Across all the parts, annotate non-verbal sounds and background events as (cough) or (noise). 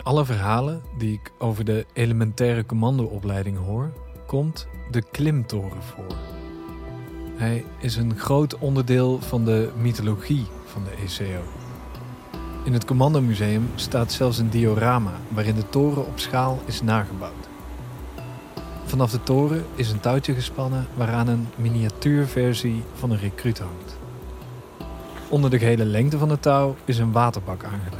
In alle verhalen die ik over de elementaire commandoopleiding hoor, komt de klimtoren voor. Hij is een groot onderdeel van de mythologie van de ECO. In het Commandomuseum staat zelfs een diorama waarin de toren op schaal is nagebouwd. Vanaf de toren is een touwtje gespannen waaraan een miniatuurversie van een recruut hangt. Onder de gehele lengte van het touw is een waterbak aangelegd.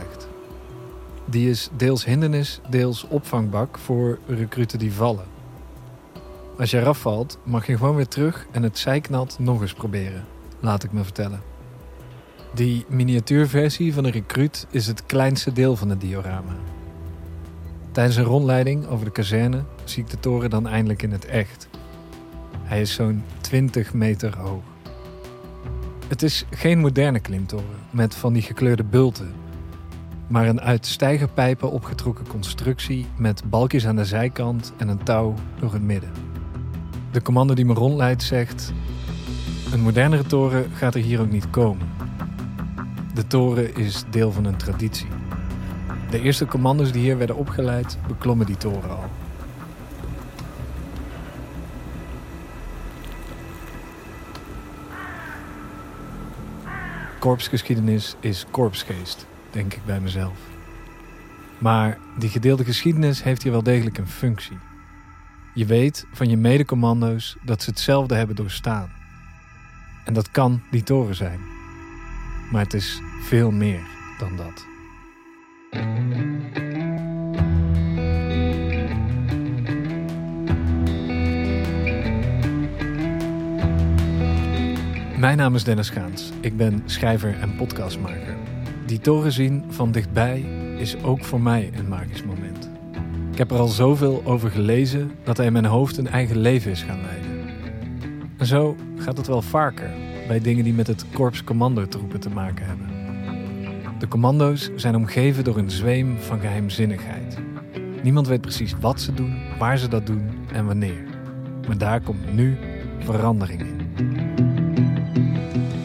Die is deels hindernis, deels opvangbak voor recruten die vallen. Als je eraf valt, mag je gewoon weer terug en het zijknat nog eens proberen, laat ik me vertellen. Die miniatuurversie van de recruut is het kleinste deel van het diorama. Tijdens een rondleiding over de kazerne zie ik de toren dan eindelijk in het echt. Hij is zo'n 20 meter hoog. Het is geen moderne klimtoren met van die gekleurde bulten, maar een uit stijgerpijpen opgetrokken constructie met balkjes aan de zijkant en een touw door het midden. De commando die me rondleidt zegt: Een modernere toren gaat er hier ook niet komen. De toren is deel van een traditie. De eerste commando's die hier werden opgeleid beklommen die toren al. Korpsgeschiedenis is korpsgeest, denk ik bij mezelf. Maar die gedeelde geschiedenis heeft hier wel degelijk een functie. Je weet van je medecommando's dat ze hetzelfde hebben doorstaan. En dat kan die toren zijn. Maar het is veel meer dan dat. Mijn naam is Dennis Gaans. Ik ben schrijver en podcastmaker. Die toren zien van dichtbij is ook voor mij een magisch moment. Ik heb er al zoveel over gelezen dat hij in mijn hoofd een eigen leven is gaan leiden. En zo gaat het wel vaker bij dingen die met het korps commandotroepen te maken hebben. De commando's zijn omgeven door een zweem van geheimzinnigheid. Niemand weet precies wat ze doen, waar ze dat doen en wanneer. Maar daar komt nu verandering in.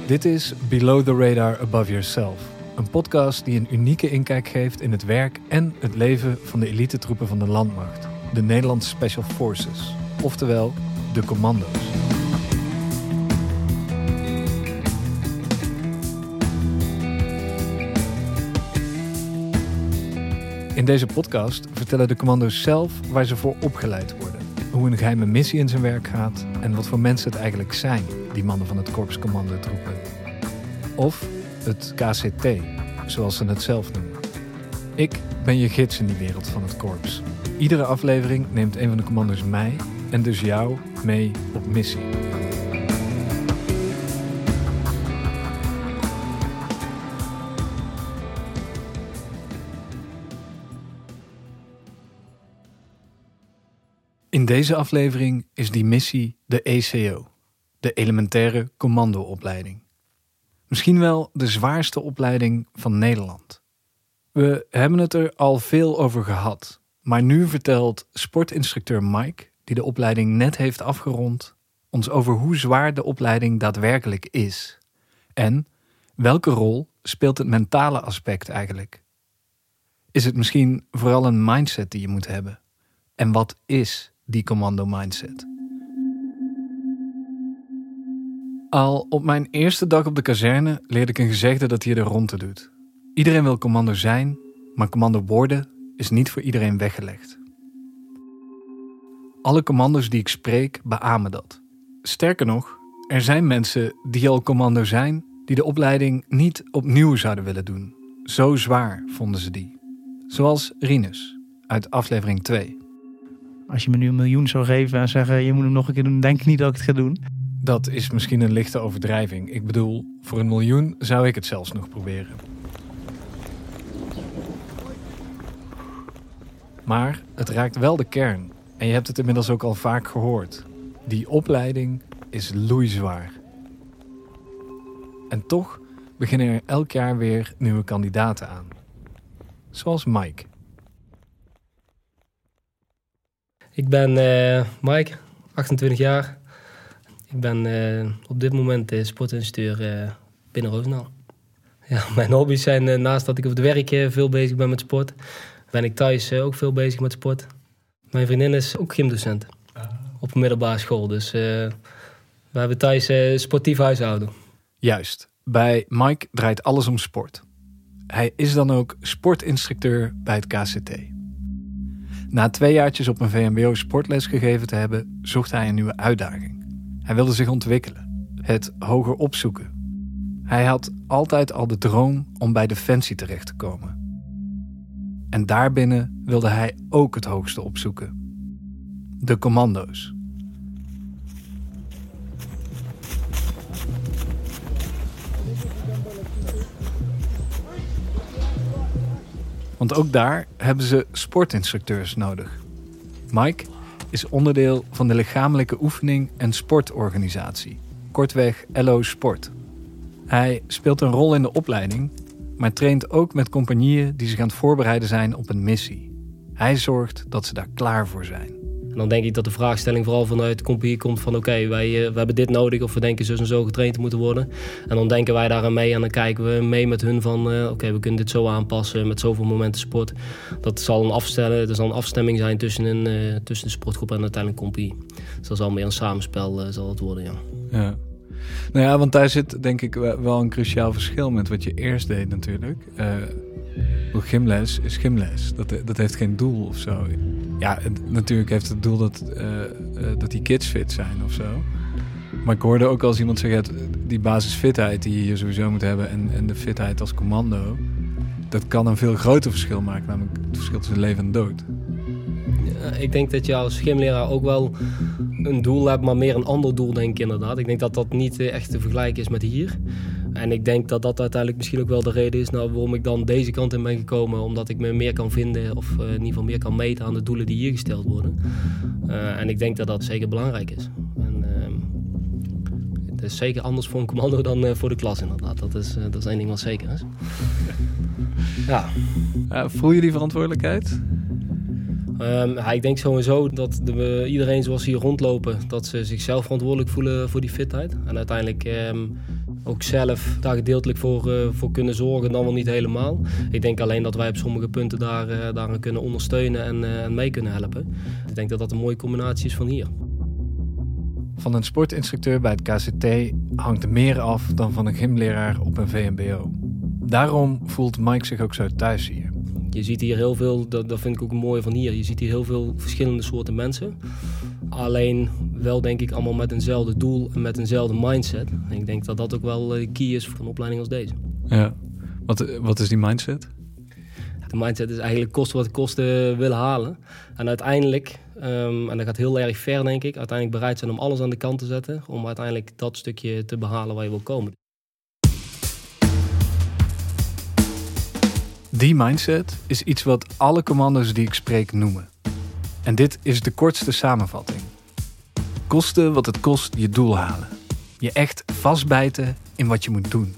Dit is Below the Radar Above Yourself, een podcast die een unieke inkijk geeft in het werk en het leven van de elitetroepen van de landmacht, de Nederlandse Special Forces, oftewel de commando's. In deze podcast vertellen de commando's zelf waar ze voor opgeleid worden, hoe een geheime missie in zijn werk gaat en wat voor mensen het eigenlijk zijn, die mannen van het Korps Commandotroepen. Of het KCT, zoals ze het zelf noemen. Ik ben je gids in die wereld van het korps. Iedere aflevering neemt een van de commando's mij en dus jou mee op missie. In deze aflevering is die missie de ECO, de elementaire commandoopleiding. Misschien wel de zwaarste opleiding van Nederland. We hebben het er al veel over gehad, maar nu vertelt sportinstructeur Mike, die de opleiding net heeft afgerond, ons over hoe zwaar de opleiding daadwerkelijk is. En welke rol speelt het mentale aspect eigenlijk? Is het misschien vooral een mindset die je moet hebben? En wat is die commando mindset? Al op mijn eerste dag op de kazerne leerde ik een gezegde dat hier de ronde doet. Iedereen wil commando zijn, maar commando worden is niet voor iedereen weggelegd. Alle commando's die ik spreek beamen dat. Sterker nog, er zijn mensen die al commando zijn, die de opleiding niet opnieuw zouden willen doen. Zo zwaar vonden ze die. Zoals Rinus uit aflevering 2. Als je me nu een miljoen zou geven en zeggen je moet hem nog een keer doen, denk ik niet dat ik het ga doen. Dat is misschien een lichte overdrijving. Ik bedoel, voor een miljoen zou ik het zelfs nog proberen. Maar het raakt wel de kern. En je hebt het inmiddels ook al vaak gehoord. Die opleiding is loeizwaar. En toch beginnen er elk jaar weer nieuwe kandidaten aan. Zoals Mike. Ik ben uh, Mike, 28 jaar. Ik ben uh, op dit moment uh, sportinstructeur uh, binnen Roosendaal. Ja, (laughs) mijn hobby's zijn naast dat ik op het werk veel bezig ben met sport, ben ik thuis ook veel bezig met sport. Mijn vriendin is ook gymdocent op een middelbare school. Dus we hebben thuis sportief huishouden. Juist. Bij Mike draait alles om sport. Hij is dan ook sportinstructeur bij het KCT. Na twee jaartjes op een VMBO sportles gegeven te hebben, zocht hij een nieuwe uitdaging. Hij wilde zich ontwikkelen, het hoger opzoeken. Hij had altijd al de droom om bij Defensie terecht te komen. En daarbinnen wilde hij ook het hoogste opzoeken. De commando's. Want ook daar hebben ze sportinstructeurs nodig. Mike is onderdeel van de lichamelijke oefening en sportorganisatie, kortweg LO Sport. Hij speelt een rol in de opleiding, maar traint ook met compagnieën die zich aan het voorbereiden zijn op een missie. Hij zorgt dat ze daar klaar voor zijn. Dan denk ik dat de vraagstelling vooral vanuit de compagnie komt van... oké, wij uh, we hebben dit nodig of we denken zo en zo getraind te moeten worden. En dan denken wij daar aan mee en dan kijken we mee met hun van... Uh, oké, we kunnen dit zo aanpassen met zoveel momenten sport. Dat zal een, afstellen, dat zal een afstemming zijn tussen, een, uh, tussen de sportgroep en uiteindelijk compagnie. Dus dat zal meer een samenspel zal het worden, ja. ja. Nou ja, want daar zit denk ik wel een cruciaal verschil met wat je eerst deed natuurlijk. Gymles is gymles. Dat, dat heeft geen doel of zo. Ja, natuurlijk heeft het doel dat, uh, uh, dat die kids fit zijn of zo. Maar ik hoorde ook als iemand zeggen, die basisfitheid die je sowieso moet hebben en, en de fitheid als commando, dat kan een veel groter verschil maken, namelijk het verschil tussen leven en dood. ik denk dat je als gymleraar ook wel een doel hebt, maar meer een ander doel denk ik inderdaad. Ik denk dat dat niet echt te vergelijken is met hier. En ik denk dat dat uiteindelijk misschien ook wel de reden is nou, waarom ik dan deze kant in ben gekomen. Omdat ik me meer kan vinden of uh, in ieder geval meer kan meten aan de doelen die hier gesteld worden. Uh, en ik denk dat dat zeker belangrijk is. En, uh, het is zeker anders voor een commando dan uh, voor de klas inderdaad. Dat is, dat is één ding wat zeker is. (laughs) ja. voel je die verantwoordelijkheid? Um, ja, ik denk sowieso dat de, iedereen zoals hier rondlopen, dat ze zichzelf verantwoordelijk voelen voor die fitheid. En uiteindelijk um, ook zelf daar gedeeltelijk voor, uh, voor kunnen zorgen, dan wel niet helemaal. Ik denk alleen dat wij op sommige punten daar, uh, kunnen ondersteunen en, uh, en mee kunnen helpen. Ik denk dat dat een mooie combinatie is van hier. Van een sportinstructeur bij het KCT hangt er meer af dan van een gymleraar op een VMBO. Daarom voelt Mike zich ook zo thuis hier. Je ziet hier heel veel, dat, dat vind ik ook mooi van hier. Je ziet hier heel veel verschillende soorten mensen. Alleen wel denk ik allemaal met eenzelfde doel en met eenzelfde mindset. En ik denk dat dat ook wel de key is voor een opleiding als deze. Ja, wat, wat is die mindset? De mindset is eigenlijk kosten wat kosten willen halen. En uiteindelijk, um, en dat gaat heel erg ver denk ik, uiteindelijk bereid zijn om alles aan de kant te zetten. Om uiteindelijk dat stukje te behalen waar je wil komen. Die mindset is iets wat alle commando's die ik spreek noemen. En dit is de kortste samenvatting. Kosten wat het kost je doel halen. Je echt vastbijten in wat je moet doen.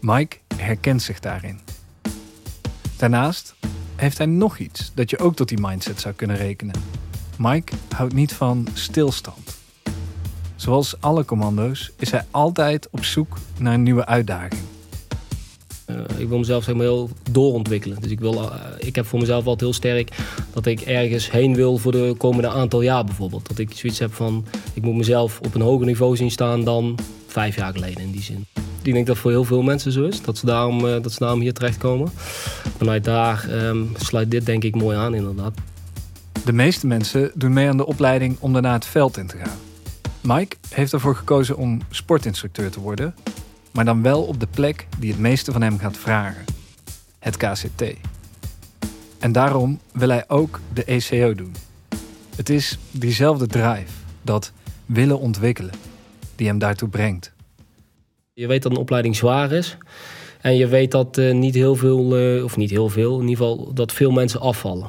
Mike herkent zich daarin. Daarnaast heeft hij nog iets dat je ook tot die mindset zou kunnen rekenen. Mike houdt niet van stilstand. Zoals alle commando's is hij altijd op zoek naar een nieuwe uitdaging. Uh, ik wil mezelf zeg maar, heel doorontwikkelen. Dus ik, wil, uh, ik heb voor mezelf altijd heel sterk dat ik ergens heen wil voor de komende aantal jaar bijvoorbeeld. Dat ik zoiets heb van, ik moet mezelf op een hoger niveau zien staan dan vijf jaar geleden in die zin. Ik denk dat voor heel veel mensen zo is, dat ze daarom, uh, dat ze daarom hier terechtkomen. Vanuit daar um, sluit dit denk ik mooi aan inderdaad. De meeste mensen doen mee aan de opleiding om daarna het veld in te gaan. Mike heeft ervoor gekozen om sportinstructeur te worden maar dan wel op de plek die het meeste van hem gaat vragen: het KCT. En daarom wil hij ook de ECO doen. Het is diezelfde drive, dat willen ontwikkelen, die hem daartoe brengt. Je weet dat een opleiding zwaar is. En je weet dat uh, niet heel veel, uh, of niet heel veel, in ieder geval dat veel mensen afvallen.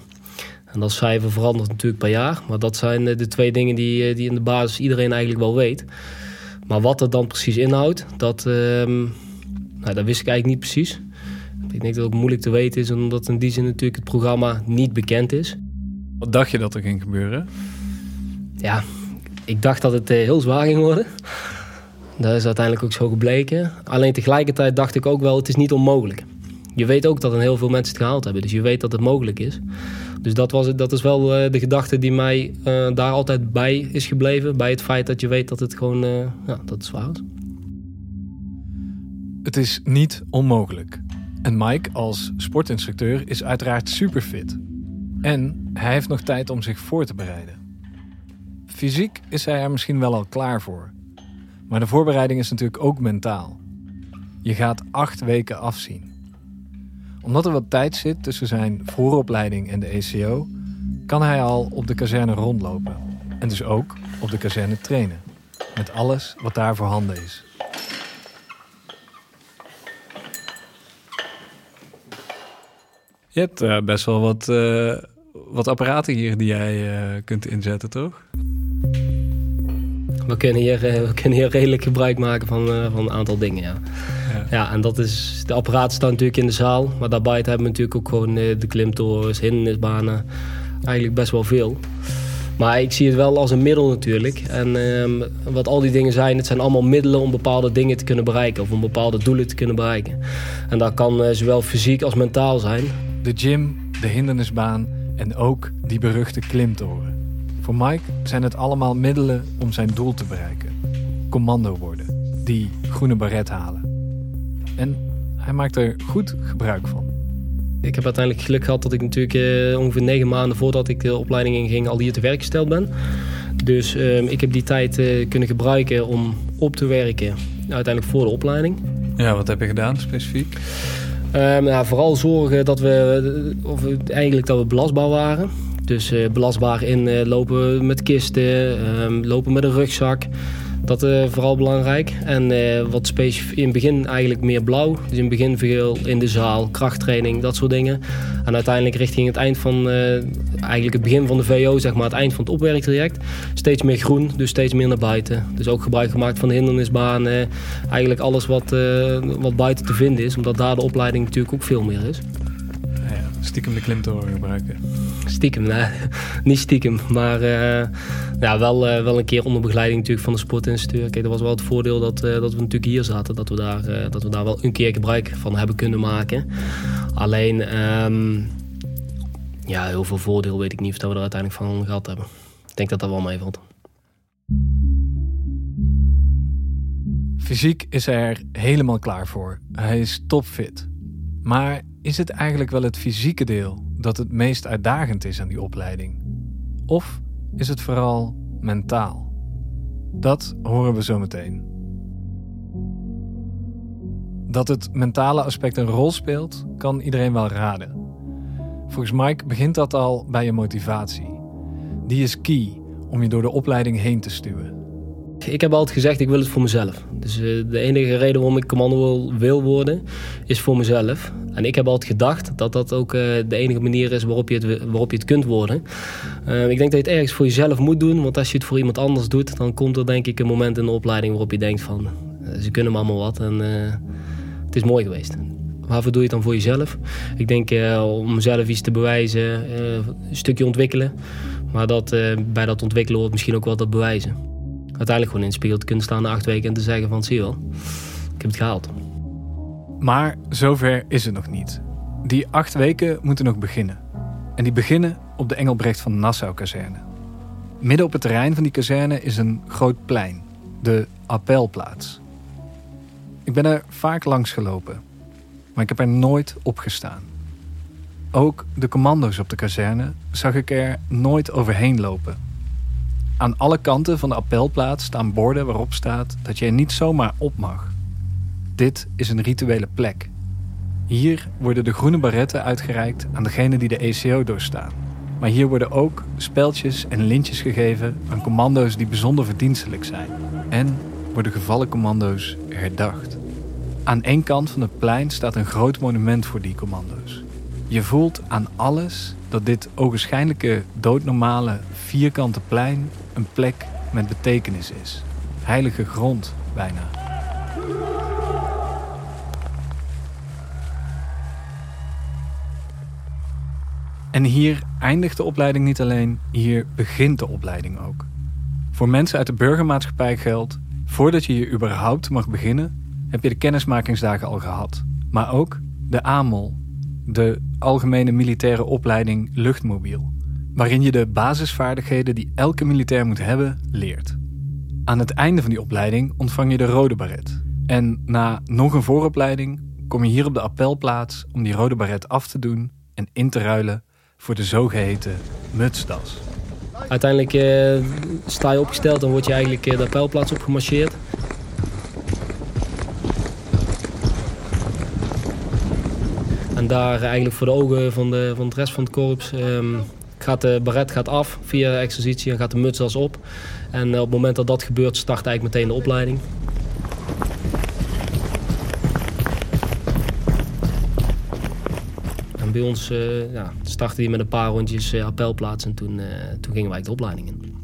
En dat cijfer verandert natuurlijk per jaar. Maar dat zijn uh, de twee dingen die, die in de basis iedereen eigenlijk wel weet. Maar wat het dan precies inhoudt, dat, ehm, nou, dat wist ik eigenlijk niet precies. Ik denk dat het ook moeilijk te weten is, omdat in die zin natuurlijk het programma niet bekend is. Wat dacht je dat er ging gebeuren? Ja, ik dacht dat het uh, heel zwaar ging worden. Dat is uiteindelijk ook zo gebleken. Alleen tegelijkertijd dacht ik ook wel, het is niet onmogelijk. je weet ook dat er heel veel mensen het gehaald hebben. Dus je weet dat het mogelijk is. Dus dat, was, dat is wel uh, de gedachte die mij uh, daar altijd bij is gebleven. Bij het feit dat je weet dat het gewoon uh, ja, dat is. Het is niet onmogelijk. En Mike als sportinstructeur is uiteraard super fit. En hij heeft nog tijd om zich voor te bereiden. Fysiek is hij er misschien wel al klaar voor. Maar de voorbereiding is natuurlijk ook mentaal. Je gaat acht weken afzien. Omdat er wat tijd zit tussen zijn vooropleiding en de ECO, kan hij al op de kazerne rondlopen. En dus ook op de kazerne trainen. Met alles wat daar voorhanden is. Je hebt uh, best wel wat, uh, wat apparaten hier die jij uh, kunt inzetten, toch? We kunnen hier, we kunnen hier redelijk gebruik maken van, van een aantal dingen, ja. ja. Ja, en dat is... De apparaten staan natuurlijk in de zaal. Maar daarbuiten hebben we natuurlijk ook gewoon de klimtorens, hindernisbanen. Eigenlijk best wel veel. Maar ik zie het wel als een middel natuurlijk. En um, wat al die dingen zijn, het zijn allemaal middelen om bepaalde dingen te kunnen bereiken. Of om bepaalde doelen te kunnen bereiken. En dat kan uh, zowel fysiek als mentaal zijn. De gym, de hindernisbaan en ook die beruchte klimtoren. Voor Mike zijn het allemaal middelen om zijn doel te bereiken. Commando worden, die groene baret halen. En hij maakt er goed gebruik van. Ik heb uiteindelijk geluk gehad dat ik natuurlijk uh, ongeveer negen maanden voordat ik de opleiding inging al hier te werk gesteld ben. Dus uh, ik heb die tijd uh, kunnen gebruiken om op te werken, uiteindelijk voor de opleiding. Ja, wat heb je gedaan specifiek? Um, nou, vooral zorgen dat we, of eigenlijk dat we belastbaar waren. Dus belastbaar in lopen met kisten, um, lopen met een rugzak. Dat is uh, vooral belangrijk. En wat specifiek in het begin eigenlijk meer blauw. Dus in het begin veel in de zaal, krachttraining, dat soort dingen. En uiteindelijk richting het eind van, eigenlijk het begin van de VO, zeg maar, het eind van het opwerktraject. Steeds meer groen, dus steeds meer naar buiten. Dus ook gebruik gemaakt van de hindernisbanen. Eigenlijk alles wat, wat buiten te vinden is, omdat daar de opleiding natuurlijk ook veel meer is. Stiekem de klimtoren gebruiken. Stiekem, nee. (laughs) niet stiekem. Maar uh, ja, wel, uh, wel een keer onder begeleiding natuurlijk van de sportinstructeur. Kijk, dat was wel het voordeel dat, uh, dat we natuurlijk hier zaten. Dat we, daar, dat we daar wel een keer gebruik van hebben kunnen maken. Alleen, um, ja, heel veel voordeel weet ik niet of dat we er uiteindelijk van gehad hebben. Ik denk dat dat wel meevalt. Fysiek is hij er helemaal klaar voor. Hij is topfit. Maar is het eigenlijk wel het fysieke deel dat het meest uitdagend is aan die opleiding? Of is het vooral mentaal? Dat horen we zo meteen. Dat het mentale aspect een rol speelt, kan iedereen wel raden. Volgens Mike begint dat al bij je motivatie. Die is key om je door de opleiding heen te stuwen. Ik heb altijd gezegd, ik wil het voor mezelf. Dus uh, de enige reden waarom ik commando wil worden, is voor mezelf. En ik heb altijd gedacht dat dat ook uh, de enige manier is waarop je het, waarop je het kunt worden. Uh, ik denk dat je het ergens voor jezelf moet doen. Want als je het voor iemand anders doet, dan komt er denk ik een moment in de opleiding waarop je denkt van... ze kunnen me allemaal wat en het is mooi geweest. Waarvoor doe je het dan voor jezelf? Ik denk om mezelf iets te bewijzen, een stukje ontwikkelen. Maar dat, bij dat ontwikkelen hoort misschien ook wel dat bewijzen uiteindelijk gewoon in het spiegel te kunnen staan na acht weken en te zeggen van zie je wel, ik heb het gehaald. Maar zover is het nog niet. Die acht weken moeten nog beginnen. En die beginnen op de Engelbrecht van Nassau-kazerne. Midden op het terrein van die kazerne is een groot plein, de appelplaats. Ik ben er vaak langs gelopen, maar ik heb er nooit opgestaan. Ook de commando's op de kazerne zag ik er nooit overheen lopen. Aan alle kanten van de appelplaats staan borden waarop staat dat er niet zomaar op mag. Dit is een rituele plek. Hier worden de groene baretten uitgereikt aan degenen die de ECO doorstaan. Maar hier worden ook speldjes en lintjes gegeven aan commando's die bijzonder verdienstelijk zijn. En worden gevallen commando's herdacht. Aan één kant van het plein staat een groot monument voor die commando's. Je voelt aan alles dat dit ogenschijnlijke doodnormale vierkante plein een plek met betekenis is. Heilige grond bijna. En hier eindigt de opleiding niet alleen, hier begint de opleiding ook. Voor mensen uit de burgermaatschappij geldt: voordat je hier überhaupt mag beginnen, heb je de kennismakingsdagen al gehad. Maar ook de AMOL, de Algemene Militaire Opleiding Luchtmobiel, waarin je de basisvaardigheden die elke militair moet hebben leert. Aan het einde van die opleiding ontvang je de rode baret. En na nog een vooropleiding kom je hier op de appelplaats om die rode baret af te doen en in te ruilen voor de zogeheten mutsdas. Uiteindelijk eh, sta je opgesteld en word je eigenlijk eh, de appelplaats opgemarcheerd. En daar eigenlijk voor de ogen van de, van het rest van het korps ehm, gaat de baret gaat af via exercitie en gaat de mutsdas op. En eh, op het moment dat dat gebeurt start eigenlijk meteen de opleiding. En bij ons uh, ja, startte hij met een paar rondjes uh, appelplaats en toen, toen gingen wij de opleiding in.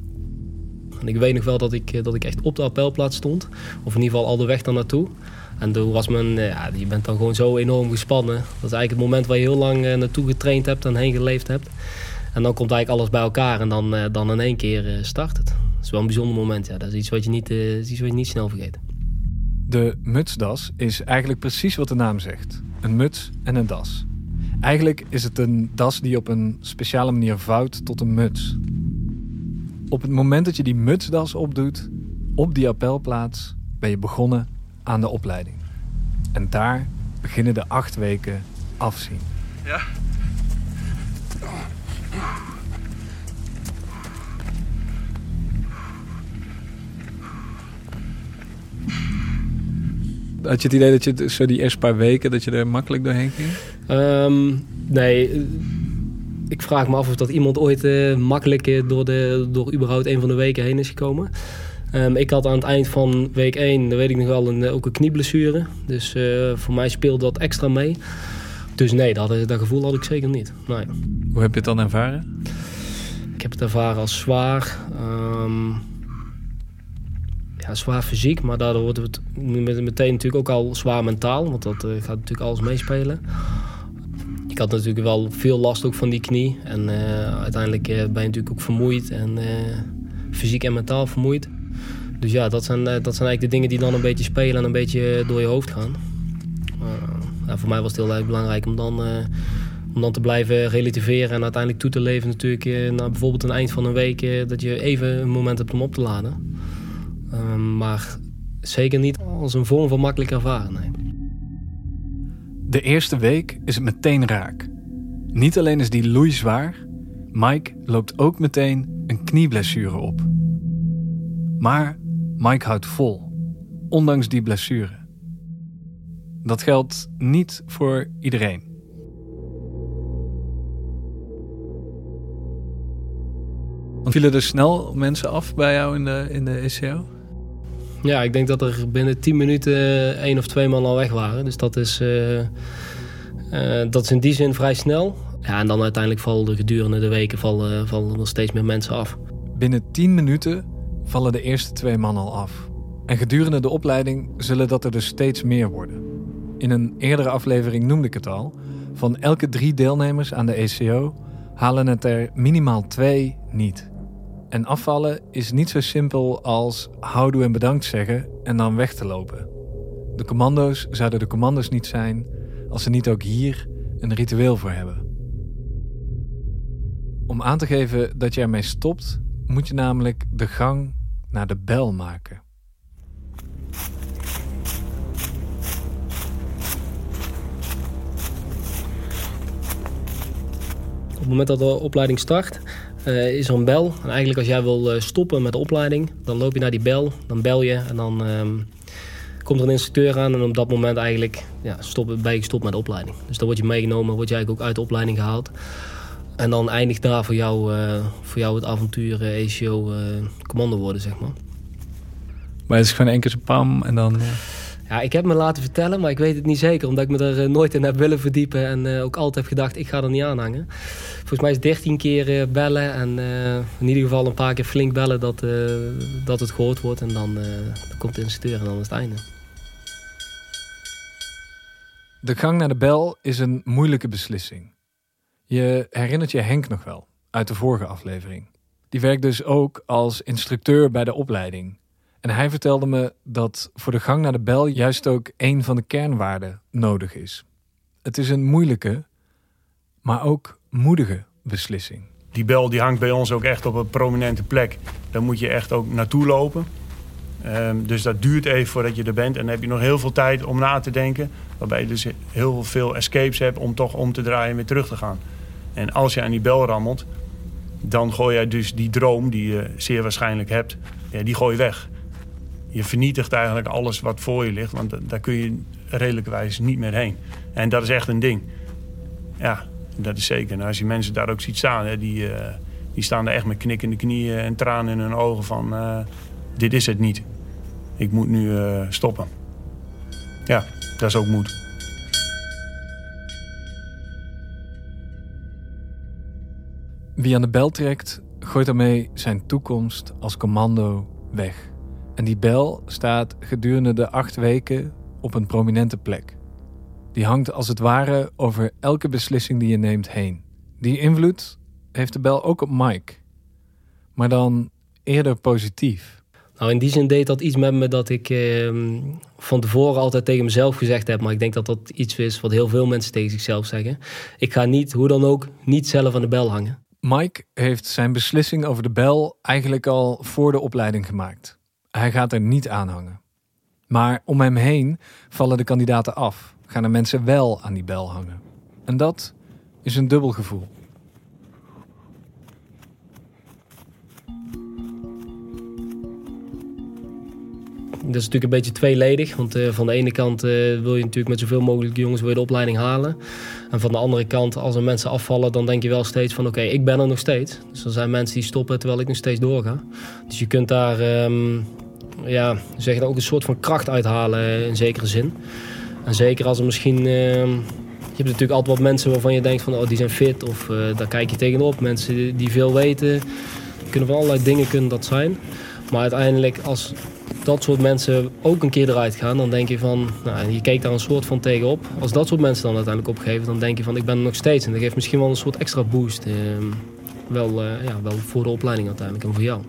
En ik weet nog wel dat ik, dat ik echt op de appelplaats stond. Of in ieder geval al de weg daar naartoe. En toen was men, ja, je bent dan gewoon zo enorm gespannen. Dat is eigenlijk het moment waar je heel lang naartoe getraind hebt en heen geleefd hebt. En dan komt eigenlijk alles bij elkaar en dan, dan in één keer start het. Dat is wel een bijzonder moment, ja. Dat is iets wat je niet, iets wat je niet snel vergeet. De mutsdas is eigenlijk precies wat de naam zegt. Een muts en een das. Eigenlijk is het een das die op een speciale manier vouwt tot een muts. Op het moment dat je die mutsdas opdoet, op die appelplaats, ben je begonnen aan de opleiding. En daar beginnen de acht weken afzien. Ja. Had je het idee dat je zo die eerste paar weken dat je er makkelijk doorheen ging? Um, nee, ik vraag me af of dat iemand ooit uh, makkelijk door, de, door überhaupt een van de weken heen is gekomen. Um, ik had aan het eind van week 1, dat weet ik nog wel, een, ook een knieblessure. Dus uh, voor mij speelde dat extra mee. Dus nee, dat, dat gevoel had ik zeker niet. Nee. Hoe heb je het dan ervaren? Ik heb het ervaren als zwaar. Um, ja, zwaar fysiek, maar daardoor wordt het meteen natuurlijk ook al zwaar mentaal. Want dat uh, gaat natuurlijk alles meespelen. Ik had natuurlijk wel veel last ook van die knie. En uh, uiteindelijk uh, ben je natuurlijk ook vermoeid. En fysiek en mentaal vermoeid. Dus ja, dat zijn, dat zijn eigenlijk de dingen die dan een beetje spelen en een beetje door je hoofd gaan. Ja, voor mij was het heel erg belangrijk om dan, om dan te blijven relativeren en uiteindelijk toe te leven natuurlijk naar bijvoorbeeld een eind van een week dat je even een moment hebt om op te laden. Um, maar zeker niet als een vorm van makkelijk ervaren. Nee. De eerste week is het meteen raak. Niet alleen is die loei zwaar, Mike loopt ook meteen een knieblessure op. Maar Mike houdt vol, ondanks die blessure. Dat geldt niet voor iedereen. Vielen er snel mensen af bij jou in de, in de ECO? Ja, ik denk dat er binnen 10 minuten één of twee man al weg waren. Dus dat is, uh, uh, dat is in die zin vrij snel. Ja, en dan uiteindelijk vallen gedurende de weken vallen, vallen er steeds meer mensen af. Binnen 10 minuten vallen de eerste twee man al af. En gedurende de opleiding zullen dat er dus steeds meer worden. In een eerdere aflevering noemde ik het al. Van elke drie deelnemers aan de ECO halen het er minimaal twee niet. En afvallen is niet zo simpel als houdoe en bedankt zeggen en dan weg te lopen. De commando's zouden de commando's niet zijn als ze niet ook hier een ritueel voor hebben. Om aan te geven dat je ermee stopt, moet je namelijk de gang naar de bel maken. Op het moment dat de opleiding start, uh, is er een bel. En eigenlijk als jij wil eh, stoppen met de opleiding, dan loop je naar die bel, dan bel je en dan um, komt er een instructeur aan en op dat moment eigenlijk ja, stop, ben je gestopt met de opleiding. Dus dan word je meegenomen, word je eigenlijk ook uit de opleiding gehaald. En dan eindigt daar voor jou, uh, voor jou het avontuur uh, ACO commando worden, zeg maar. Maar het is gewoon één keer zo pam en dan... Ja, ik heb me laten vertellen, maar ik weet het niet zeker. Omdat ik me er nooit in heb willen verdiepen. En ook altijd heb gedacht, ik ga er niet aan hangen. Volgens mij is 13 keer eh, bellen en eh, in ieder geval een paar keer flink bellen dat, eh, dat het gehoord wordt. En dan, dan komt de instructeur en dan is het einde. De gang naar de bel is een moeilijke beslissing. Je herinnert je Henk nog wel uit de vorige aflevering. Die werkt dus ook als instructeur bij de opleiding. En hij vertelde me dat voor de gang naar de bel juist ook een van de kernwaarden nodig is. het is een moeilijke, maar ook moedige beslissing. Die bel die hangt bij ons ook echt op een prominente plek. Daar moet je echt ook naartoe lopen. Ehm, dus dat duurt even voordat je er bent. En dan heb je nog heel veel tijd om na te denken. Waarbij je dus heel veel escapes hebt om toch om te draaien en weer terug te gaan. En als je aan die bel rammelt, dan gooi je dus die droom die je zeer waarschijnlijk hebt, ja, die gooi je weg. Je vernietigt eigenlijk alles wat voor je ligt, want daar kun je redelijkwijs niet meer heen. En dat is echt een ding. Ja, dat is zeker. En als je mensen daar ook ziet staan, hè, die, uh, die staan er echt met knikkende knieën en tranen in hun ogen van... Uh, dit is het niet. Ik moet nu uh, stoppen. Ja, dat is ook moed. Wie aan de bel trekt, gooit daarmee zijn toekomst als commando weg. En die bel staat gedurende de acht weken op een prominente plek. Die hangt als het ware over elke beslissing die je neemt heen. Die invloed heeft de bel ook op Mike. Maar dan eerder positief. Nou, in die zin deed dat iets met me dat ik eh, van tevoren altijd tegen mezelf gezegd heb. Maar ik denk dat dat iets is wat heel veel mensen tegen zichzelf zeggen. Ik ga niet, hoe dan ook, niet zelf aan de bel hangen. Mike heeft zijn beslissing over de bel eigenlijk al voor de opleiding gemaakt. Hij gaat er niet aan hangen. Maar om hem heen vallen de kandidaten af, gaan er mensen wel aan die bel hangen. En dat is een dubbel gevoel. Dat is natuurlijk een beetje tweeledig. Want uh, van de ene kant uh, wil je natuurlijk met zoveel mogelijk jongens weer de opleiding halen. En van de andere kant, als er mensen afvallen, dan denk je wel steeds van oké, ik ben er nog steeds. Dus er zijn mensen die stoppen terwijl ik nog steeds doorga. Dus je kunt daar um, ja, zeg ook een soort van kracht uithalen in zekere zin. En zeker als er misschien. Uh, je hebt natuurlijk altijd wat mensen waarvan je denkt van oh, die zijn fit of uh, daar kijk je tegenop. Mensen die, veel weten. Kunnen van allerlei dingen kunnen dat zijn. Maar uiteindelijk als dat soort mensen ook een keer eruit gaan, dan denk je van, nou, je kijkt daar een soort van tegenop. Als dat soort mensen dan uiteindelijk opgeven, dan denk je van, ik ben er nog steeds. En dat geeft misschien wel een soort extra boost. Eh, wel, ja, wel voor de opleiding uiteindelijk en voor jou.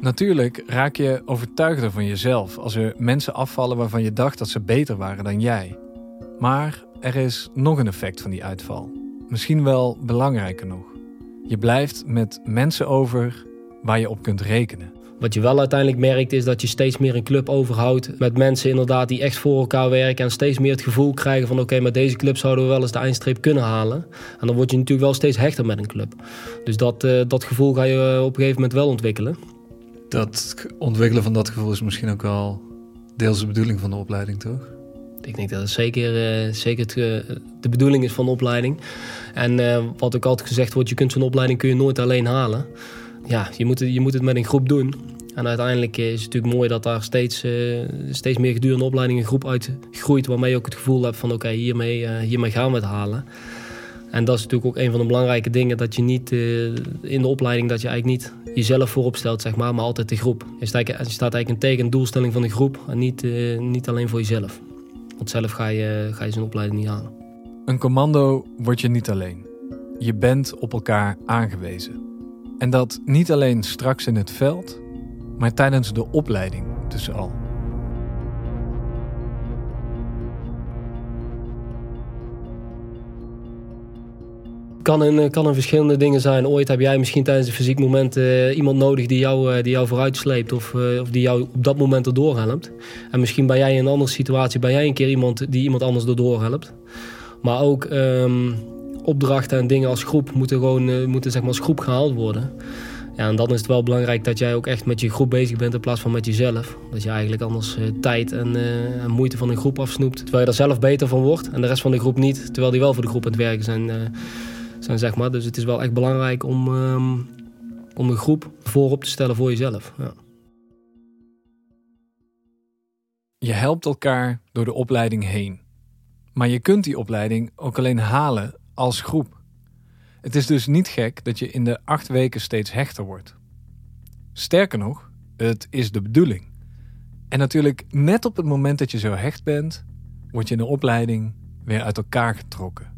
Natuurlijk raak je overtuigder van jezelf als er mensen afvallen waarvan je dacht dat ze beter waren dan jij. Maar er is nog een effect van die uitval. Misschien wel belangrijker nog. Je blijft met mensen over waar je op kunt rekenen. Wat je wel uiteindelijk merkt is dat je steeds meer een club overhoudt met mensen inderdaad die echt voor elkaar werken en steeds meer het gevoel krijgen van oké, met deze club zouden we wel eens de eindstreep kunnen halen. En dan word je natuurlijk wel steeds hechter met een club. Dus dat, uh, dat gevoel ga je op een gegeven moment wel ontwikkelen. Dat ontwikkelen van dat gevoel is misschien ook wel deels de bedoeling van de opleiding, toch? Ik denk dat het zeker, uh, zeker uh, de bedoeling is van de opleiding. En uh, wat ook altijd gezegd wordt, je kunt zo'n opleiding kun je nooit alleen halen. Ja, je moet, het, je moet het met een groep doen. En uiteindelijk is het natuurlijk mooi dat daar steeds, steeds meer gedurende opleiding een groep uitgroeit... waarmee je ook het gevoel hebt van oké, hiermee, hiermee gaan we het halen. En dat is natuurlijk ook een van de belangrijke dingen... dat je niet in de opleiding dat je eigenlijk niet jezelf voorop stelt, zeg maar, maar altijd de groep. Je staat, je staat eigenlijk een doelstelling van de groep en niet, uh, niet alleen voor jezelf. Want zelf ga je, ga je zo'n opleiding niet halen. Een commando word je niet alleen. Je bent op elkaar aangewezen. En dat niet alleen straks in het veld, maar tijdens de opleiding tussen al. Kan in, kan in verschillende dingen zijn. Ooit heb jij misschien tijdens een fysiek moment uh, iemand nodig die jou, uh, die jou vooruit sleept of, uh, of die jou op dat moment erdoor helpt. En misschien ben jij in een andere situatie, ben jij een keer iemand die iemand anders erdoor helpt. Maar ook um, opdrachten en dingen als groep moeten gewoon moeten, zeg maar, als groep gehaald worden. Ja, en dan is het wel belangrijk dat jij ook echt met je groep bezig bent in plaats van met jezelf. Dat je eigenlijk anders tijd en, en, moeite van een groep afsnoept. Terwijl je daar zelf beter van wordt en de rest van de groep niet. Terwijl die wel voor de groep aan het werken zijn zijn, zeg maar. Dus het is wel echt belangrijk om, um, om een groep voorop te stellen voor jezelf. Ja. Je helpt elkaar door de opleiding heen. Maar je kunt die opleiding ook alleen halen als groep. Het is dus niet gek dat je in de acht weken steeds hechter wordt. Sterker nog, het is de bedoeling. En natuurlijk, net op het moment dat je zo hecht bent, word je in de opleiding weer uit elkaar getrokken.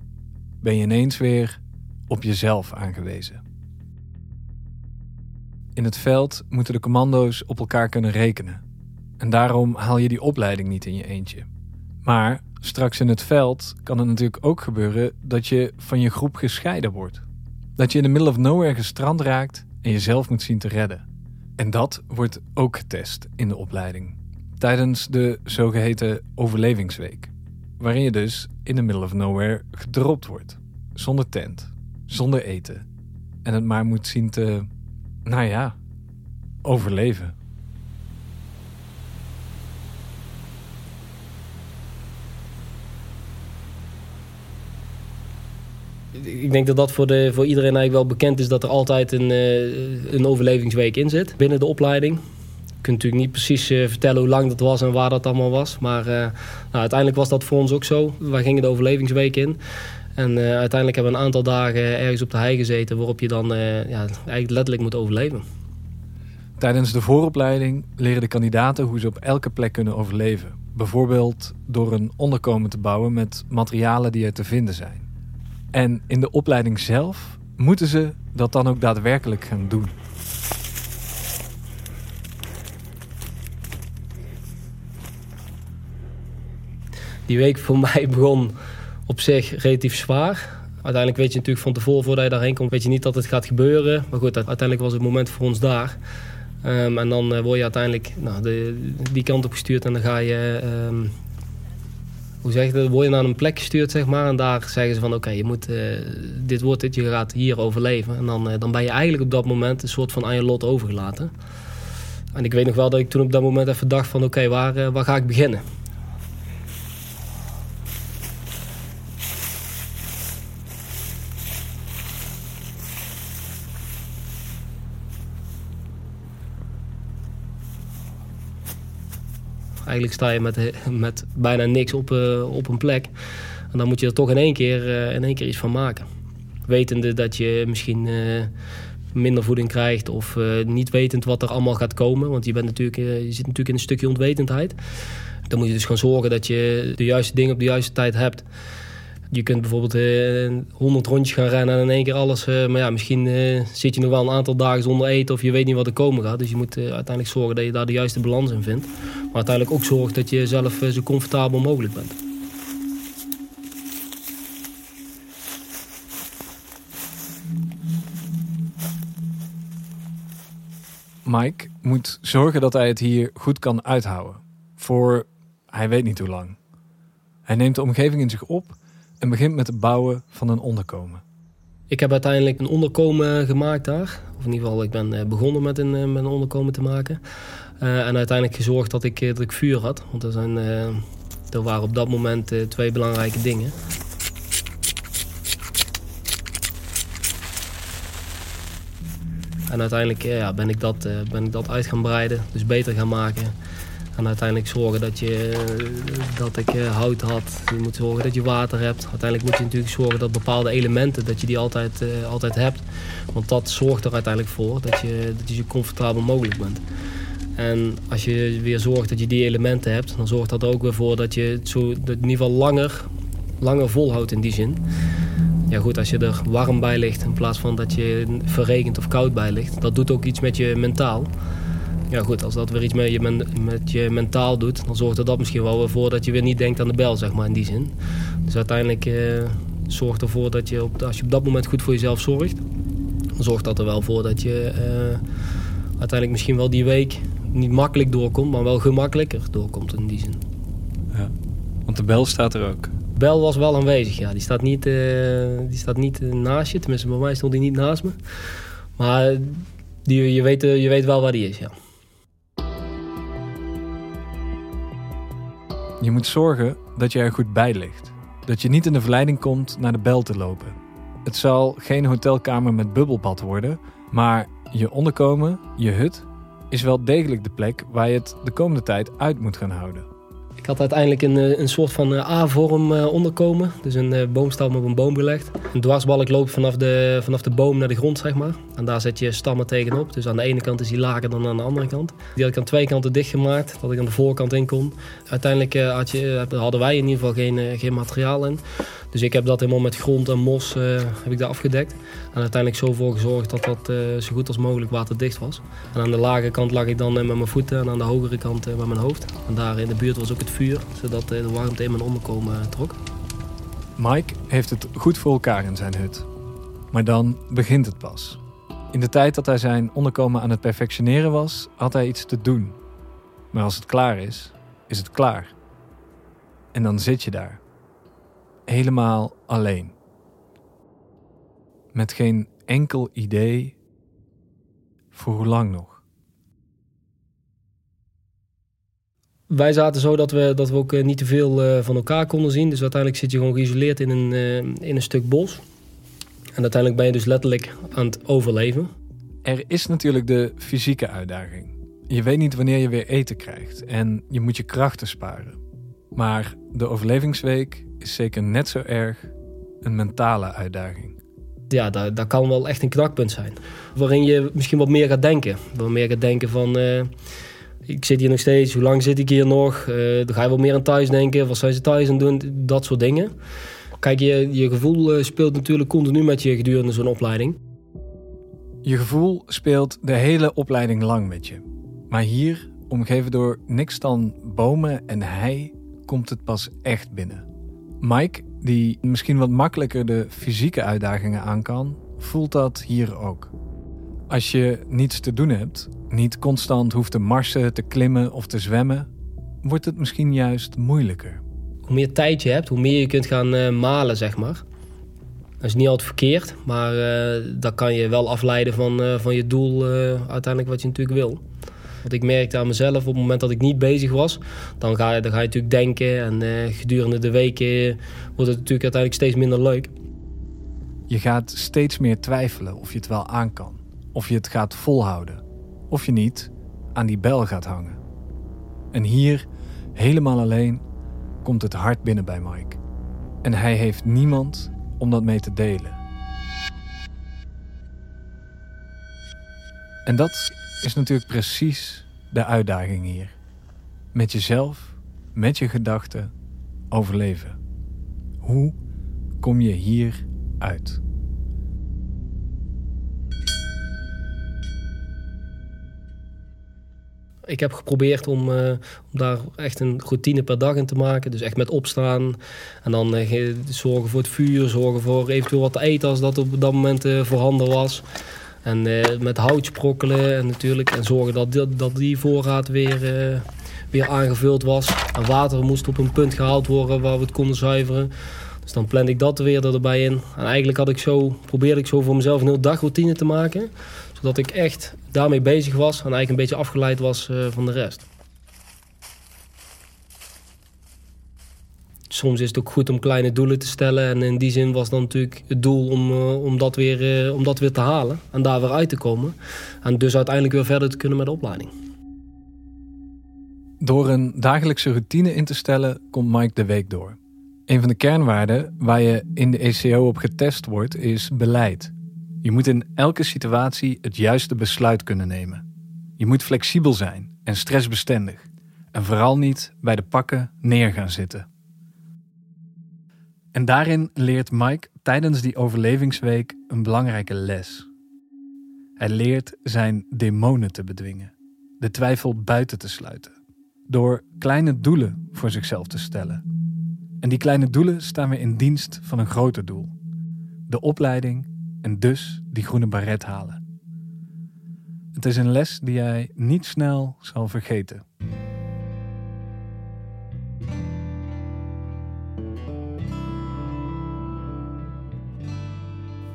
Ben je ineens weer op jezelf aangewezen. In het veld moeten de commando's op elkaar kunnen rekenen. En daarom haal je die opleiding niet in je eentje. Maar Straks in het veld kan het natuurlijk ook gebeuren dat je van je groep gescheiden wordt. Dat je in de middle of nowhere gestrand raakt en jezelf moet zien te redden. En dat wordt ook getest in de opleiding. Tijdens de zogeheten overlevingsweek. Waarin je dus in de middle of nowhere gedropt wordt. Zonder tent, zonder eten. En het maar moet zien te, nou ja, overleven. Ik denk dat dat voor, de, voor iedereen eigenlijk wel bekend is dat er altijd een, uh, een overlevingsweek in zit binnen de opleiding. Je kunt natuurlijk niet precies uh, vertellen hoe lang dat was en waar dat allemaal was. Maar uh, nou, uiteindelijk was dat voor ons ook zo. Wij gingen de overlevingsweek in. En uiteindelijk hebben we een aantal dagen ergens op de hei gezeten... waarop je dan ja, eigenlijk letterlijk moet overleven. Tijdens de vooropleiding leren de kandidaten hoe ze op elke plek kunnen overleven. Bijvoorbeeld door een onderkomen te bouwen met materialen die er te vinden zijn. En in de opleiding zelf moeten ze dat dan ook daadwerkelijk gaan doen. Die week voor (laughs) mij begon op zich relatief zwaar. Uiteindelijk weet je natuurlijk van tevoren, voordat je daarheen komt, weet je niet dat het gaat gebeuren. Maar goed, uiteindelijk was het moment voor ons daar. Um, en dan uh, word je uiteindelijk nou, de, die kant op gestuurd en dan ga je um, hoe zeg je dat, word je naar een plek gestuurd, zeg maar. En daar zeggen ze van, oké, je moet, uh, dit wordt het, je gaat hier overleven. En dan, uh, dan ben je eigenlijk op dat moment een soort van aan je lot overgelaten. En ik weet nog wel dat ik toen op dat moment even dacht van, oké, waar, waar ga ik beginnen? Eigenlijk sta je met, met bijna niks op, uh, op een plek. En dan moet je er toch in één keer, uh, in één keer iets van maken. Wetende dat je misschien uh, minder voeding krijgt of niet wetend wat er allemaal gaat komen. Want je, bent natuurlijk, je zit natuurlijk in een stukje onwetendheid. Dan moet je dus gaan zorgen dat je de juiste dingen op de juiste tijd hebt. Je kunt bijvoorbeeld uh, 100 rondjes gaan rennen en in één keer alles. Maar ja, misschien zit je nog wel een aantal dagen zonder eten of je weet niet wat er komen gaat. Dus je moet uiteindelijk zorgen dat je daar de juiste balans in vindt. Maar uiteindelijk ook zorgt dat je zelf zo comfortabel mogelijk bent. Mike moet zorgen dat hij het hier goed kan uithouden. Voor hij weet niet hoe lang. Hij neemt de omgeving in zich op en begint met het bouwen van een onderkomen. Ik heb uiteindelijk een onderkomen gemaakt daar. Of in ieder geval, ik ben begonnen met een, met een onderkomen te maken. Uh, en uiteindelijk gezorgd dat ik, dat ik vuur had. Want er, zijn, uh, er waren op dat moment twee belangrijke dingen. En uiteindelijk ja, ben, ik dat, ben ik dat uit gaan breiden. Dus beter gaan maken. En uiteindelijk zorgen dat, je, dat ik hout had. Je moet zorgen dat je water hebt. Uiteindelijk moet je natuurlijk zorgen dat bepaalde elementen, dat je die altijd, altijd hebt. Want dat zorgt er uiteindelijk voor dat je, dat je zo comfortabel mogelijk bent. En als je weer zorgt dat je die elementen hebt, dan zorgt dat er ook weer voor dat je het zo, in ieder geval langer, langer volhoudt in die zin. Ja goed, als je er warm bij ligt in plaats van dat je verregend of koud bij ligt, dat doet ook iets met je mentaal. Ja goed, als dat weer iets met je, met je mentaal doet, dan zorgt er dat misschien wel weer voor dat je weer niet denkt aan de bel, zeg maar, in die zin. Dus uiteindelijk eh, zorgt ervoor dat je, als je op dat moment goed voor jezelf zorgt, dan zorgt dat er wel voor dat je uh, uiteindelijk misschien wel die week niet makkelijk doorkomt, maar wel gemakkelijker doorkomt in die zin. Ja, want de bel staat er ook. Bel was wel aanwezig, ja. Die staat niet, uh, die staat niet uh, naast je. Tenminste, bij mij stond die niet naast me. Maar die, je, weet, uh, je weet wel waar die is, ja. Je moet zorgen dat je er goed bij ligt. Dat je niet in de verleiding komt naar de bel te lopen. Het zal geen hotelkamer met bubbelbad worden, maar je onderkomen, je hut is wel degelijk de plek waar je het de komende tijd uit moet gaan houden. Ik had uiteindelijk een, een soort van A-vorm onderkomen. Dus een boomstam op een boom belegd. Een dwarsbalk loopt vanaf de, vanaf de boom naar de grond, zeg maar. En daar zet je stammen tegenop. Dus aan de ene kant is die lager dan aan de andere kant. Die had ik aan twee kanten dichtgemaakt, dat ik aan de voorkant in kon. Uiteindelijk hadden wij in ieder geval geen, geen materiaal in. Dus ik heb dat helemaal met grond en mos uh, heb ik daar afgedekt. En uiteindelijk zo voor gezorgd dat dat uh, zo goed als mogelijk waterdicht was. En aan de lage kant lag ik dan met mijn voeten en aan de hogere kant met mijn hoofd. En daar in de buurt was ook het vuur, zodat de warmte in mijn onderkomen trok. Mike heeft het goed voor elkaar in zijn hut. Maar dan begint het pas. In de tijd dat hij zijn onderkomen aan het perfectioneren was, had hij iets te doen. Maar als het klaar is, is het klaar. En dan zit je daar. Helemaal alleen. Met geen enkel idee voor hoe lang nog. Wij zaten zo dat we, dat we ook eh, niet te veel eh, van elkaar konden zien. Dus uiteindelijk zit je gewoon geïsoleerd in een, eh, in een stuk bos. En uiteindelijk ben je dus letterlijk aan het overleven. Er is natuurlijk de fysieke uitdaging. Je weet niet wanneer je weer eten krijgt en je moet je krachten sparen. Maar de overlevingsweek is zeker net zo erg een mentale uitdaging. Ja, dat, dat kan wel echt een knakpunt zijn. Waarin je misschien wat meer gaat denken. Wat meer gaat denken van... Uh, ik zit hier nog steeds, hoe lang zit ik hier nog? Uh, dan ga je wel meer aan thuis denken. Wat zijn ze thuis aan doen? Dat soort dingen. Kijk, je, je gevoel eh, speelt natuurlijk continu met je gedurende zo'n opleiding. Je gevoel speelt de hele opleiding lang met je. Maar hier, omgeven door niks dan bomen en hei, komt het pas echt binnen. Mike, die misschien wat makkelijker de fysieke uitdagingen aan kan, voelt dat hier ook. Als je niets te doen hebt, niet constant hoeft te marsen, te klimmen of te zwemmen, wordt het misschien juist moeilijker. Hoe meer tijd je hebt, hoe meer je kunt gaan uh, malen, zeg maar. Dat is niet altijd verkeerd, maar uh, dat kan je wel afleiden van, uh, van je doel uiteindelijk wat je natuurlijk wil. Want ik merkte aan mezelf op het moment dat ik niet bezig was, dan ga, dan ga je natuurlijk denken. En uh, gedurende de weken wordt het natuurlijk uiteindelijk steeds minder leuk. Je gaat steeds meer twijfelen of je het wel aan kan. Of je het gaat volhouden. Of je niet aan die bel gaat hangen. En hier, helemaal alleen, komt het hart binnen bij Mike. En hij heeft niemand om dat mee te delen. En dat is natuurlijk precies de uitdaging hier. Met jezelf, met je gedachten, overleven. Hoe kom je hier uit? Ik heb geprobeerd om, uh, om, daar echt een routine per dag in te maken. Dus echt met opstaan en dan uh, zorgen voor het vuur, zorgen voor eventueel wat te eten als dat op dat moment uh, voorhanden was. En uh, met hout sprokkelen en natuurlijk. En zorgen dat, die, dat die voorraad weer, uh, weer aangevuld was. En water moest op een punt gehaald worden waar we het konden zuiveren. Dus dan plande ik dat weer erbij in. En eigenlijk had ik zo, probeerde ik zo voor mezelf een heel dagroutine te maken. Zodat ik echt daarmee bezig was en eigenlijk een beetje afgeleid was uh, van de rest. Soms is het ook goed om kleine doelen te stellen. En in die zin was dan natuurlijk het doel om, uh, om, dat weer, uh, om dat weer te halen. En daar weer uit te komen. En dus uiteindelijk weer verder te kunnen met de opleiding. Door een dagelijkse routine in te stellen, komt Mike de week door. Een van de kernwaarden waar je in de ECO op getest wordt, is beleid. Je moet in elke situatie het juiste besluit kunnen nemen. Je moet flexibel zijn en stressbestendig. En vooral niet bij de pakken neer gaan zitten. En daarin leert Mike tijdens die overlevingsweek een belangrijke les. Hij leert zijn demonen te bedwingen, de twijfel buiten te sluiten, door kleine doelen voor zichzelf te stellen. En die kleine doelen staan weer in dienst van een groter doel: de opleiding en dus die groene baret halen. Het is een les die hij niet snel zal vergeten.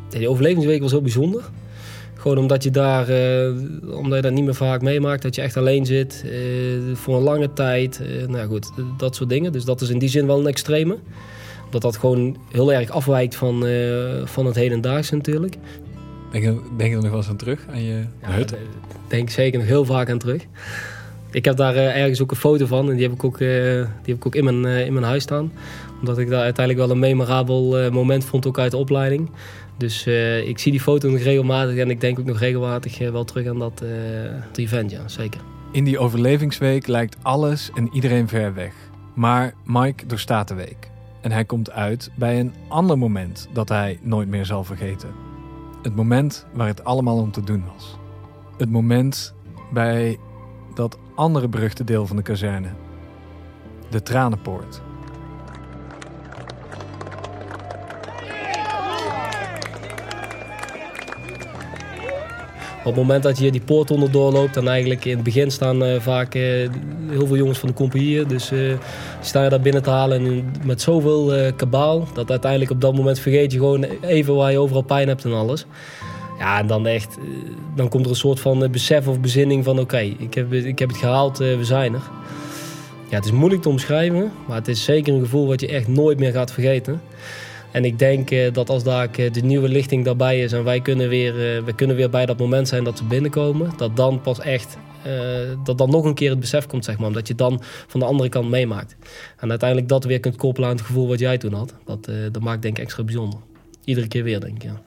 Die overlevingsweek was heel bijzonder. Gewoon omdat je daar, uh, omdat je dat niet meer vaak meemaakt, dat je echt alleen zit uh, voor een lange tijd. Uh, nou goed, dat soort dingen. Dus dat is in die zin wel een extreme. Dat dat gewoon heel erg afwijkt van, van het hedendaagse natuurlijk. Denk je, denk je er nog wel eens aan terug, aan je ja, hut? Denk zeker nog heel vaak aan terug. Ik heb daar ergens ook een foto van en die heb ik ook, die heb ik ook in, mijn, in mijn huis staan. Omdat ik daar uiteindelijk wel een memorabel moment vond, ook uit de opleiding. Dus uh, ik zie die foto nog regelmatig en ik denk ook nog regelmatig uh, wel terug aan dat, uh, event, ja, zeker. In die overlevingsweek lijkt alles en iedereen ver weg. Maar Mike doorstaat de week. En hij komt uit bij een ander moment dat hij nooit meer zal vergeten. Het moment waar het allemaal om te doen was. Het moment bij dat andere beruchte deel van de kazerne. De Tranenpoort. Het moment dat je die poort onderdoor loopt, en eigenlijk in het begin staan uh, vaak uh, heel veel jongens van de compagnie. Dus uh, sta je daar binnen te halen en met zoveel kabaal, dat uiteindelijk op dat moment vergeet je gewoon even waar je overal pijn hebt en alles. Ja, en dan echt, dan komt er een soort van besef of bezinning van oké, ik, heb, ik heb het gehaald, we zijn er. Ja, het is moeilijk te omschrijven, maar het is zeker een gevoel wat je echt nooit meer gaat vergeten. En ik denk eh, dat als daar eh, de nieuwe lichting daarbij is en wij kunnen, weer, uh, we kunnen weer bij dat moment zijn dat ze binnenkomen, dat dan pas echt, dat dan nog een keer het besef komt, zeg maar. Omdat je dan van de andere kant meemaakt. En uiteindelijk dat weer kunt koppelen aan het gevoel wat jij toen had. Dat, dat maakt denk ik extra bijzonder. Iedere keer weer, denk ik, ja.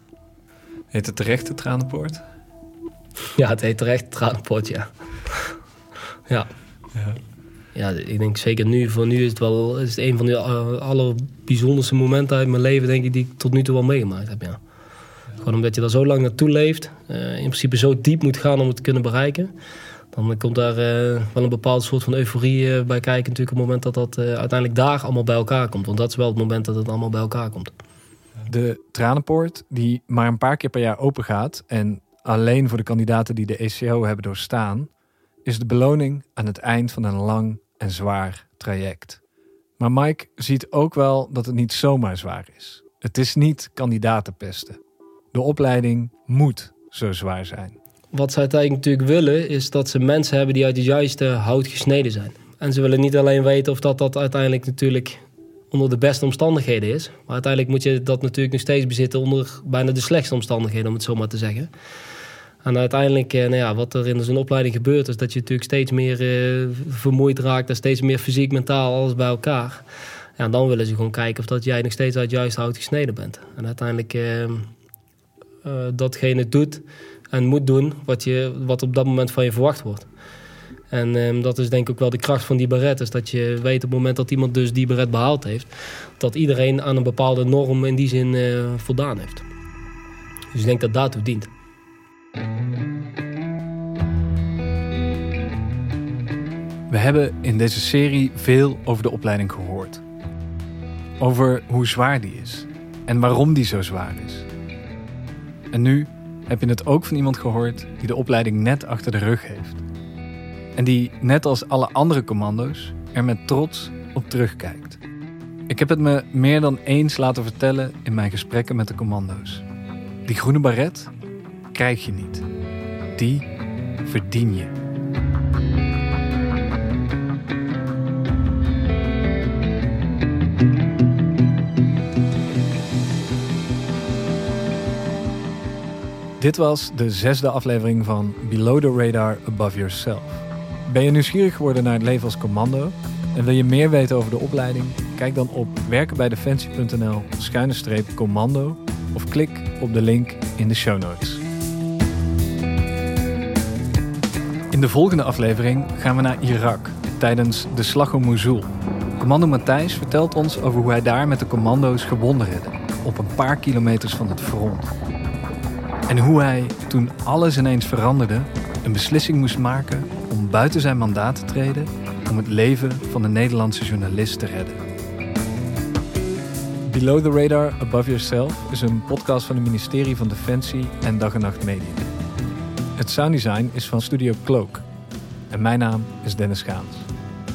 Heet het terecht de Tranenpoort? Ja, het heet terecht de Tranenpoort, ja. ja. ja ja, ik denk zeker nu, voor nu is het wel is het een van de uh, allerbijzonderste momenten uit mijn leven, denk ik, die ik tot nu toe wel meegemaakt heb. Ja. Gewoon omdat je daar zo lang naartoe leeft, uh, in principe zo diep moet gaan om het te kunnen bereiken. Dan komt daar uh, wel een bepaald soort van euforie bij kijken, natuurlijk, op het moment dat dat uiteindelijk daar allemaal bij elkaar komt. Want dat is wel het moment dat het allemaal bij elkaar komt. De Tranenpoort, die maar een paar keer per jaar open gaat en alleen voor de kandidaten die de ECO hebben doorstaan, is de beloning aan het eind van een lang en zwaar traject. Maar Mike ziet ook wel dat het niet zomaar zwaar is. Het is niet kandidatenpesten. De opleiding moet zo zwaar zijn. Wat ze uiteindelijk natuurlijk willen, is dat ze mensen hebben die uit het juiste hout gesneden zijn. En ze willen niet alleen weten of dat, dat uiteindelijk natuurlijk onder de beste omstandigheden is. Maar uiteindelijk moet je dat natuurlijk nog steeds bezitten onder bijna de slechtste omstandigheden, om het zo maar te zeggen. En uiteindelijk, eh, nou ja, wat er in zo'n opleiding gebeurt, is dat je natuurlijk steeds meer uh, vermoeid raakt en steeds meer fysiek, mentaal, alles bij elkaar. Ja, en dan willen ze gewoon kijken of dat jij nog steeds uit juist hout gesneden bent. En uiteindelijk uh, uh, datgene doet en moet doen wat, je, wat op dat moment van je verwacht wordt. En um, dat is denk ik ook wel de kracht van die beret. Is dat je weet op het moment dat iemand dus die beret behaald heeft... dat iedereen aan een bepaalde norm in die zin voldaan heeft. Dus ik denk dat daartoe dient. We hebben in deze serie veel over de opleiding gehoord. Over hoe zwaar die is en waarom die zo zwaar is. En nu heb je het ook van iemand gehoord die de opleiding net achter de rug heeft. En die, net als alle andere commando's, er met trots op terugkijkt. Ik heb het me meer dan eens laten vertellen in mijn gesprekken met de commando's. Die groene baret krijg je niet. Die verdien je. Dit was de zesde aflevering van Below the Radar Above Yourself. Ben je nieuwsgierig geworden naar het leven als commando? En wil je meer weten over de opleiding? Kijk dan op werkenbijdefensie.nl schuine streep commando of klik op de link in de show notes. In de volgende aflevering gaan we naar Irak tijdens de slag om Mosul. Commando Matthijs vertelt ons over hoe hij daar met de commando's gewonden redde op een paar kilometers van het front. En hoe hij, toen alles ineens veranderde, een beslissing moest maken om buiten zijn mandaat te treden om het leven van de Nederlandse journalist te redden. Below the Radar, Above Yourself is een podcast van het ministerie van Defensie en Dag en Nacht Media. Het sounddesign is van Studio Cloak. En mijn naam is Dennis Gaans.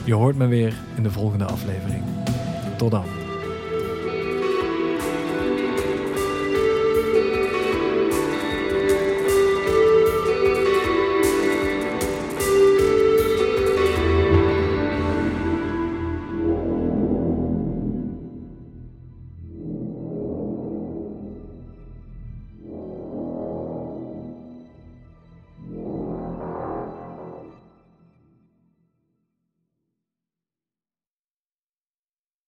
Je hoort me weer in de volgende aflevering. Tot dan.